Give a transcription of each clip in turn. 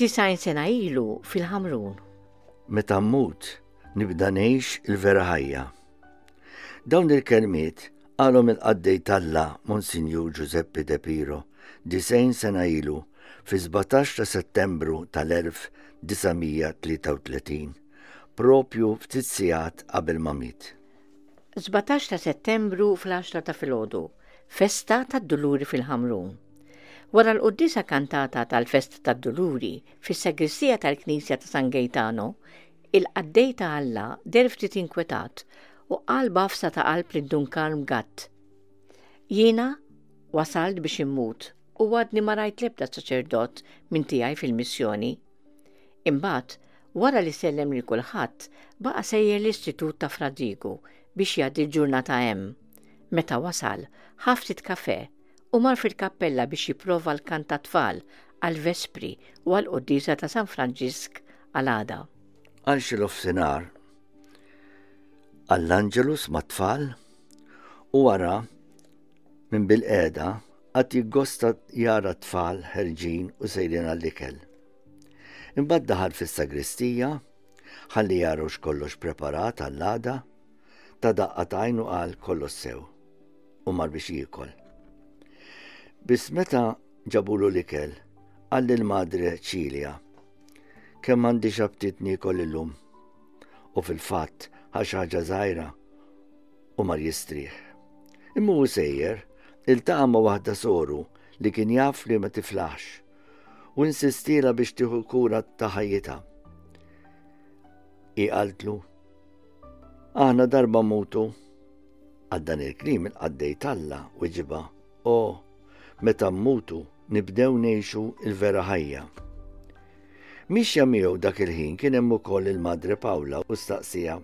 Disgħin sena ilu fil-Ħamrun. Meta mmut, nibda ngħix il-vera ħajja. Dawn il-kelmiet qalhom il-qaddej talla Monsinju Giuseppe De Piro, disgħin sena ilu, fi 17 ta' Settembru tal-1933, propju ftit sigħat qabel ma miet. 17 ta' Settembru fl-10 ta' filgħodu, Festa tad-Duluri fil-Ħamrun. Wara l-Quddiesa Kantata tal-Festa tad-Duluri fis-Sagristija tal-Knisja ta' San Gejtano, il-Qaddej ta' Alla deher ftit inkwetat u qal b'għafsa ta' qalb lil Dun Karm Gatt, Jiena wasalt biex immut u għadni ma rajt l-ebda saċerdot minn tiegħi fil-missjoni. Imbagħad, wara li sellem lil kulħadd, baqa' sejjer l-Istitut ta' Fra Drigu biex jgħaddi l-ġurnata hemm. Meta wasal, ħa ftit kafè u mar fil-kappella biex jipprova l-kant tat-tfal għall-Vespri u għall-Quddiesa ta' San Franġisk għal għada. Għal xi nofsinhar, għall-Angelus mat-tfal u wara, minn bilqiegħda, Qatt jiggosta jara t-tfal ħerġin u sejrin għall-ikel. Imbagħad daħal fis-sagristija, ħalli jaraw x'kollox preparat għall-għada, ta' daqqa ta' għajnu qal kollox sew u mar biex jiekol. Biss meta ġabulu l-ikel, qal lil madre Ċilja, kemm għandi xabtit niekol illum. U fil-fatt ħax ħaġa żgħira u mar jistrieħ. Imma hu sejjer, iltaqa' ma' waħda soru li kien jaf li ma tiflaħx u insistiela biex tieħu kura ta' ħajjitha. I qaltlu, aħna darba mutu, għaddan il-klim il-qaddej talla u ġiba, o, oh, meta mmutu nibdew nejxu il-vera ħajja. Mixja miegħu dak il-ħin kien hemm ukoll il-Madre Pawla u staqsija.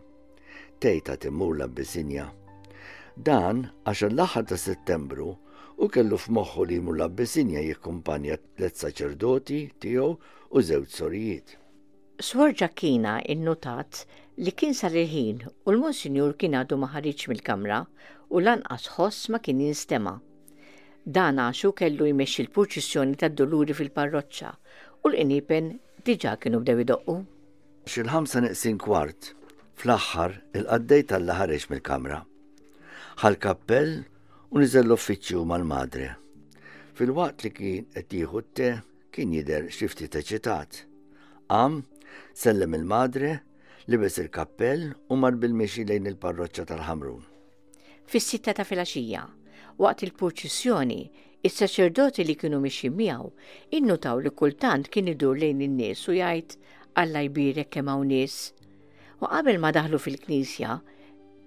tgħidha timmur l-Abbisinja. Dan għax l-aħħar ta' Settembru u kellu f'moħħu li jmur l-Abbisinja jikkumpanja tliet saċerdoti tiegħu u żewġ sorijiet. Suor Ġakkina innutat li kien sar il-ħin u l-Monsinjur kien għadu ma ħariġx mill-kamra u lanqas ħoss ma kien jinstema'. Dan għax hu kellu jmexxi l-purċissjoni tad-Duluri fil-parroċċa u l-qniepen diġà kienu bdew idoqqu. X'il-ħamsa neqsin kwart, fl-aħħar, il-qaddej t'Alla ħareġ mill-kamra. Ħa l-kappell u niżel l-uffiċċju mal-madre. Filwaqt li kien qed jieħu t-te, kien jidher xi ftit eċitat. Qam, sellem il-madre, libes il-kappell u mar bil-mixi lejn il-parroċċa tal-Ħamrun. Fis-sitta ta' filgħaxija, waqt il-purċissjoni, is-saċerdoti li kienu mixjin miegħu innutaw li kultant kien idur lejn in-nies u jgħid Alla jbierek kemm hawn nies. U qabel ma daħlu fil-knisja,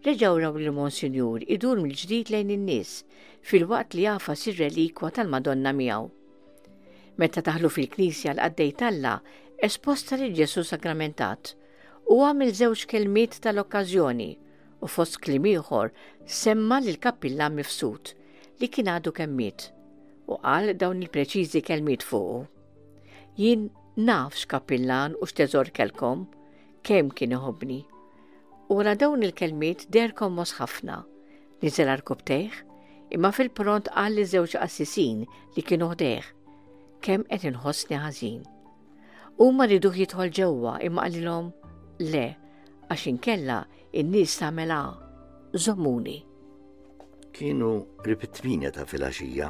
reġgħu raw lil Monsinjur idur mill-ġdid lejn in-nies filwaqt li jafa sir relikwa tal-Madonna miegħu. Meta daħlu fil-knisja l-qaddej talla esposta lil Ġesu sagramentat u għamil żewġ kelmiet tal-okkażjoni u fost kliem ieħor semma lil kappillan mifsud li kien għadu kemm miet u qal dawn il-preċiżi kelmiet fuqu. Jien naf x'kappillan u x'teżor kelkom, kemm kien iħobbni. U wara dawn il-kelmiet derkom mos ħafna, niżel arkubtejh, imma fil-pront qal li żewġ qassisin li kienu ħdejh, kemm qed inħossni ħażin. Huma riduh jidħol ġewwa imma qalilhom le għax inkella in-nies tagħmel a żommuni. Kienu rib it-tminja ta' filgħaxija.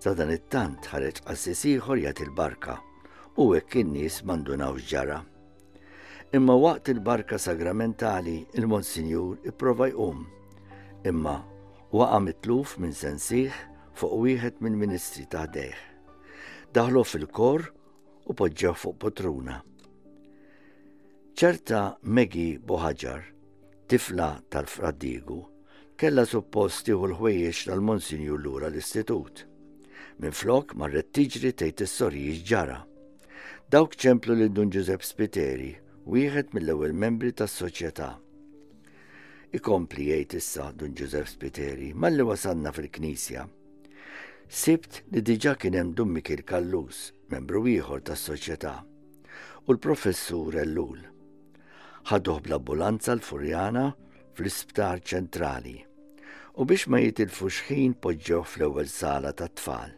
Ta' dan it-tant ħareġ qassis ieħor jagħti l-barka u hekk in-nies m'għandunawx ġara. Imma waqt il-barka sagramentali il-Monsinjur ipprova jqum. Imma waqa' mitluf minn sensih fuq wieħed mill-ministri ta' dejh. Daħlu fil-kor u poġġew fuq potruna. ċerta Megi Boħaġar, tifla tal-fraddigu, kella suppost tieħu l-ħwejjeġ tal-Monsinju lura l-istitut. Minn flok marret tiġri tgħid is-sorjiġ ġara. Dawk ċemplu lil Dun Ġużepp Spiteri, wieħed mill-ewwel membri tas-soċjetà. Ikompli jgħid issa Dun Ġużepp Spiteri, malli wasanna fil-Knisja, Sibt li diġà kien hemm Dun Mikiel Kallus, membru ieħor tas-Soċjetà, u l-Professur Ellul. Ħaduh bl-ambulanza l-Furjana fl-Isptar Ċentrali u biex ma jitilfux ħin poġġewh fl-ewwel sala tat-tfal.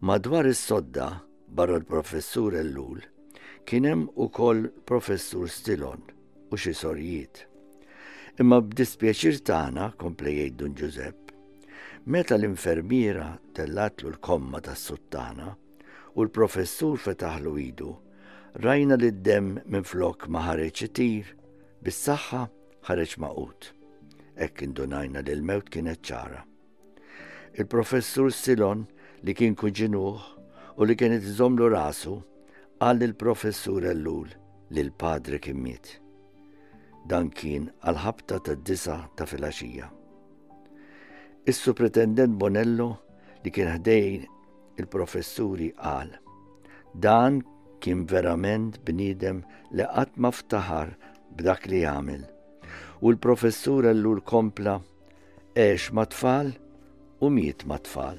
Madwar is-sodda barra l-professur Ellul kien hemm ukoll professur Stilon u xi sorjiet. Imma b'dispjaċir tagħna komplejjed Dun Ġużepp Meta l-infermiera tellatlu l-komma tas-suttana u l-professur fetaħlu idu, rajna li d-demm minflok ma ħareġ itir, bis-saħħa ħareġ maqut. Hekk indunajna li l-mewt kienet ċara. Il-professur Silon li kien kuġinuh u li kienet iżomlu rasu, qal li l-professur Ellul li l-padre kien miet. Dan kien għal-ħabta tad-disa ta' filgħaxija. Is-Supretendent Bonello li kien ħdejn il-professuri qal dan kien verament bniedem li qatt ma ftaħar b'dak li jagħmel. U l-professur ellur kompla għex ma' tfal u miet ma' tfal.